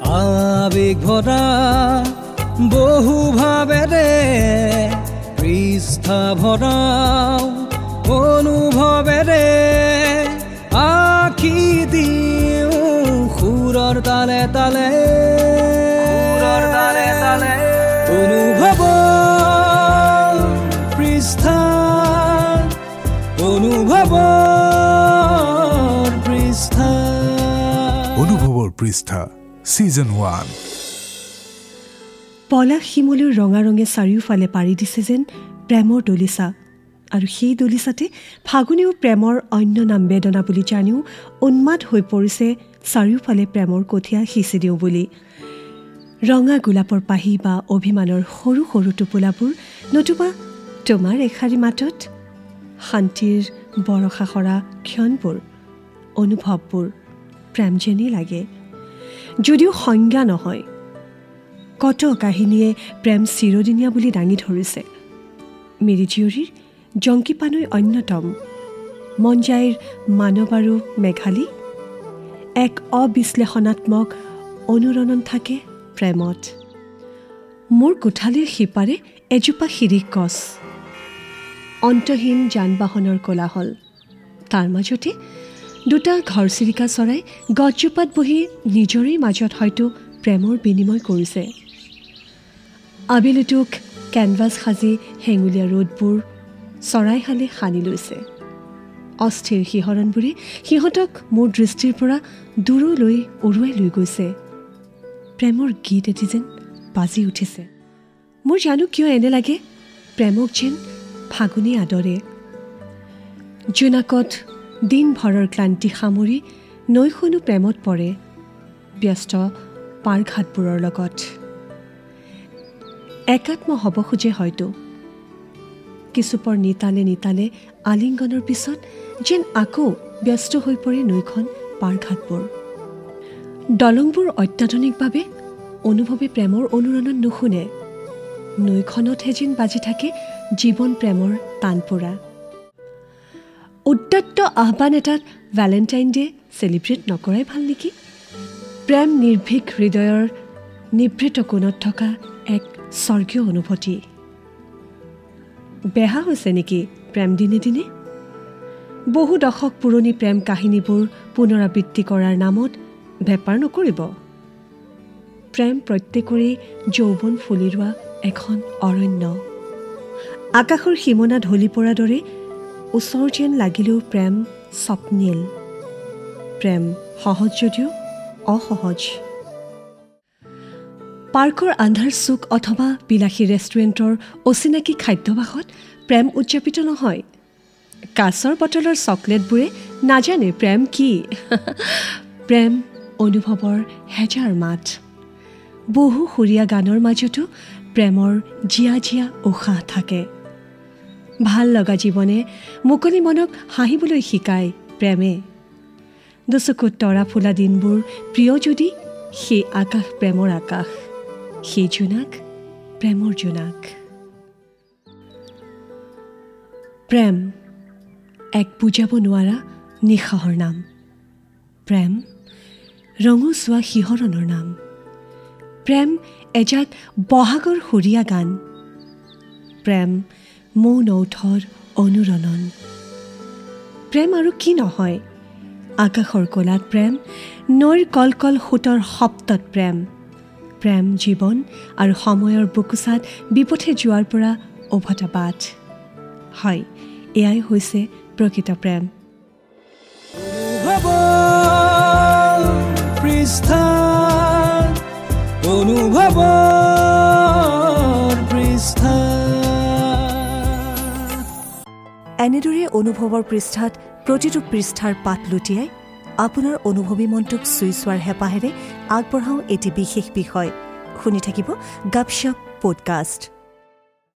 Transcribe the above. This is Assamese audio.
আবেগ ভৰা বহু ভাবেৰে পৃষ্ঠা ভৰাও অনুভৱেৰে আখি দিওঁ সুৰৰ তালে তালে। সুৰৰ তালে তালে। অনুভৱ পৃষ্ঠা অনুভৱ পৃষ্ঠা। অনুভৱৰ পৃষ্ঠা। ছিজন ওৱান পলাশ শিমলুৰ ৰঙা ৰঙে চাৰিওফালে পাৰি দিছে যেন প্ৰেমৰ দলিচা। আৰু সেই দলিচাতে ফাগুনেও প্ৰেমৰ অন্য নাম বেদনা বুলি জানিও উন্মাদ হৈ পৰিছে চাৰিওফালে প্ৰেমৰ কঠীয়া সিঁচি দিওঁ বুলি। ৰঙা গোলাপৰ পাহি বা অভিমানৰ সৰু সৰু টোপোলাবোৰ নতুবা তোমাৰ এষাৰি মাতত। শান্তিৰ বৰষা সৰা ক্ষণবোৰ অনুভৱবোৰ প্ৰেম যেনেই লাগে। যদিও সংজ্ঞা নহয়। কত কাহিনীয়ে প্ৰেম চিৰদিনীয়া বুলি দাঙি ধৰিছে। মিৰিজীয়ৰীৰ জংকীপানৈ অন্যতম। মঞ্জাইৰ মানৱ আৰু মেঘালী এক অবিশ্লেষণাত্মক অনুৰণন থাকে প্ৰেমত। মোৰ কোঠালীৰ সিপাৰে এজোপা শিৰিক গছ। অন্তহীন যান বাহনৰ কোলাহল। তাৰ মাজতে দুটা ঘৰচিৰিকা চৰাই গছজোপাত বহি নিজৰেই মাজত হয়তো প্ৰেমৰ বিনিময় কৰিছে। আবেলিটোক কেনভাছ সাজি হেঙুলীয়া ৰ'দবোৰ চৰাইশালে সানি লৈছে। অস্থিৰ শিহৰণবোৰে সিহঁতক মোৰ দৃষ্টিৰ পৰা দূৰলৈ উৰুৱাই লৈ গৈছে। প্ৰেমৰ গীত এটি যেন বাজি উঠিছে। মোৰ জানো কিয় এনে লাগে? প্ৰেমক যেন ফাগুনী আদৰে। জোনাকত দিনভৰৰ ক্লান্তি সামৰি নৈখনো প্ৰেমত পৰে ব্যস্ত পাৰঘাটবোৰৰ লগত। একাত্ম হ'ব খোজে হয়তো। কিছুপৰ নিতালে নিতালে আলিংগনৰ পিছত যেন আকৌ ব্যস্ত হৈ পৰে নৈখন পাৰঘাটবোৰ। দলংবোৰ অত্যাধুনিকভাৱে অনুভৱে প্ৰেমৰ অনুৰণন নুশুনে। নৈখনতহে যেন বাজি থাকে জীৱন প্ৰেমৰ টানপোৰা। উদ্যত্ত আহ্বান এটাত ভেলেণ্টাইন ডে চেলিব্ৰেট নকৰাই ভাল নেকি? প্ৰেম নিৰ্ভীক হৃদয়ৰ নিভৃত কোণত থকা এক স্বৰ্গীয় অনুভূতি। বেহা হৈছে নেকি প্ৰেম দিনে দিনে? বহু দশক পুৰণি প্ৰেম কাহিনীবোৰ পুনৰাবৃত্তি কৰাৰ নামত বেপাৰ নকৰিব। প্ৰেম প্ৰত্যেকৰে যৌৱন ফুলি ৰোৱা এখন অৰণ্য। আকাশৰ সীমনা ঢলি পৰাৰ দৰে ওচৰ যেন লাগিলেও প্ৰেম স্বপ্নীল। প্ৰেম সহজ যদিও অসহজ। পাৰ্কৰ আন্ধাৰ চুক অথবা বিলাসী ৰেষ্টুৰেণ্টৰ অচিনাকি খাদ্যভাসত প্ৰেম উদযাপিত নহয়। কাছৰ বটলৰ চকলেটবোৰে নাজানে প্ৰেম কি। প্ৰেম অনুভৱৰ হেজাৰ মাত। বহু সুৰীয়া গানৰ মাজতো প্ৰেমৰ জীয়া জীয়া উশাহ থাকে। ভাল লগা জীৱনে মুকলি মনক হাঁহিবলৈ শিকায় প্ৰেমে। দুচকুত তৰা ফুলা দিনবোৰ প্ৰিয় যদি সেই আকাশ প্ৰেমৰ আকাশ সেই জোনাক প্ৰেমৰ জোনাক। প্ৰেম এক বুজাব নোৱাৰা নিশাহৰ নাম। প্ৰেম ৰঙচুৱা শিহৰণৰ নাম। প্ৰেম এজাক বহাগৰ সুৰীয়া গান। প্ৰেম মৌ নৌথৰ অনুৰণন। প্ৰেম আৰু কি নহয়? আকাশৰ কলাত প্ৰেম নৈৰ কলকল সোঁতৰ সপ্তত প্ৰেম। প্ৰেম জীৱন আৰু সময়ৰ বুকুচাত বিপথে যোৱাৰ পৰা উভতা বাট। হয় এয়াই হৈছে প্ৰকৃত প্ৰেম। পৃষ্ঠা এনেদৰে অনুভৱৰ পৃষ্ঠাত প্ৰতিটো পৃষ্ঠাৰ পাত লুটিয়াই আপোনাৰ অনুভৱী মনটোক চুই চোৱাৰ হেঁপাহেৰে আগবঢ়াওঁ এটি বিশেষ বিষয়। শুনি থাকিব গাপশ্বপ পডকাষ্ট।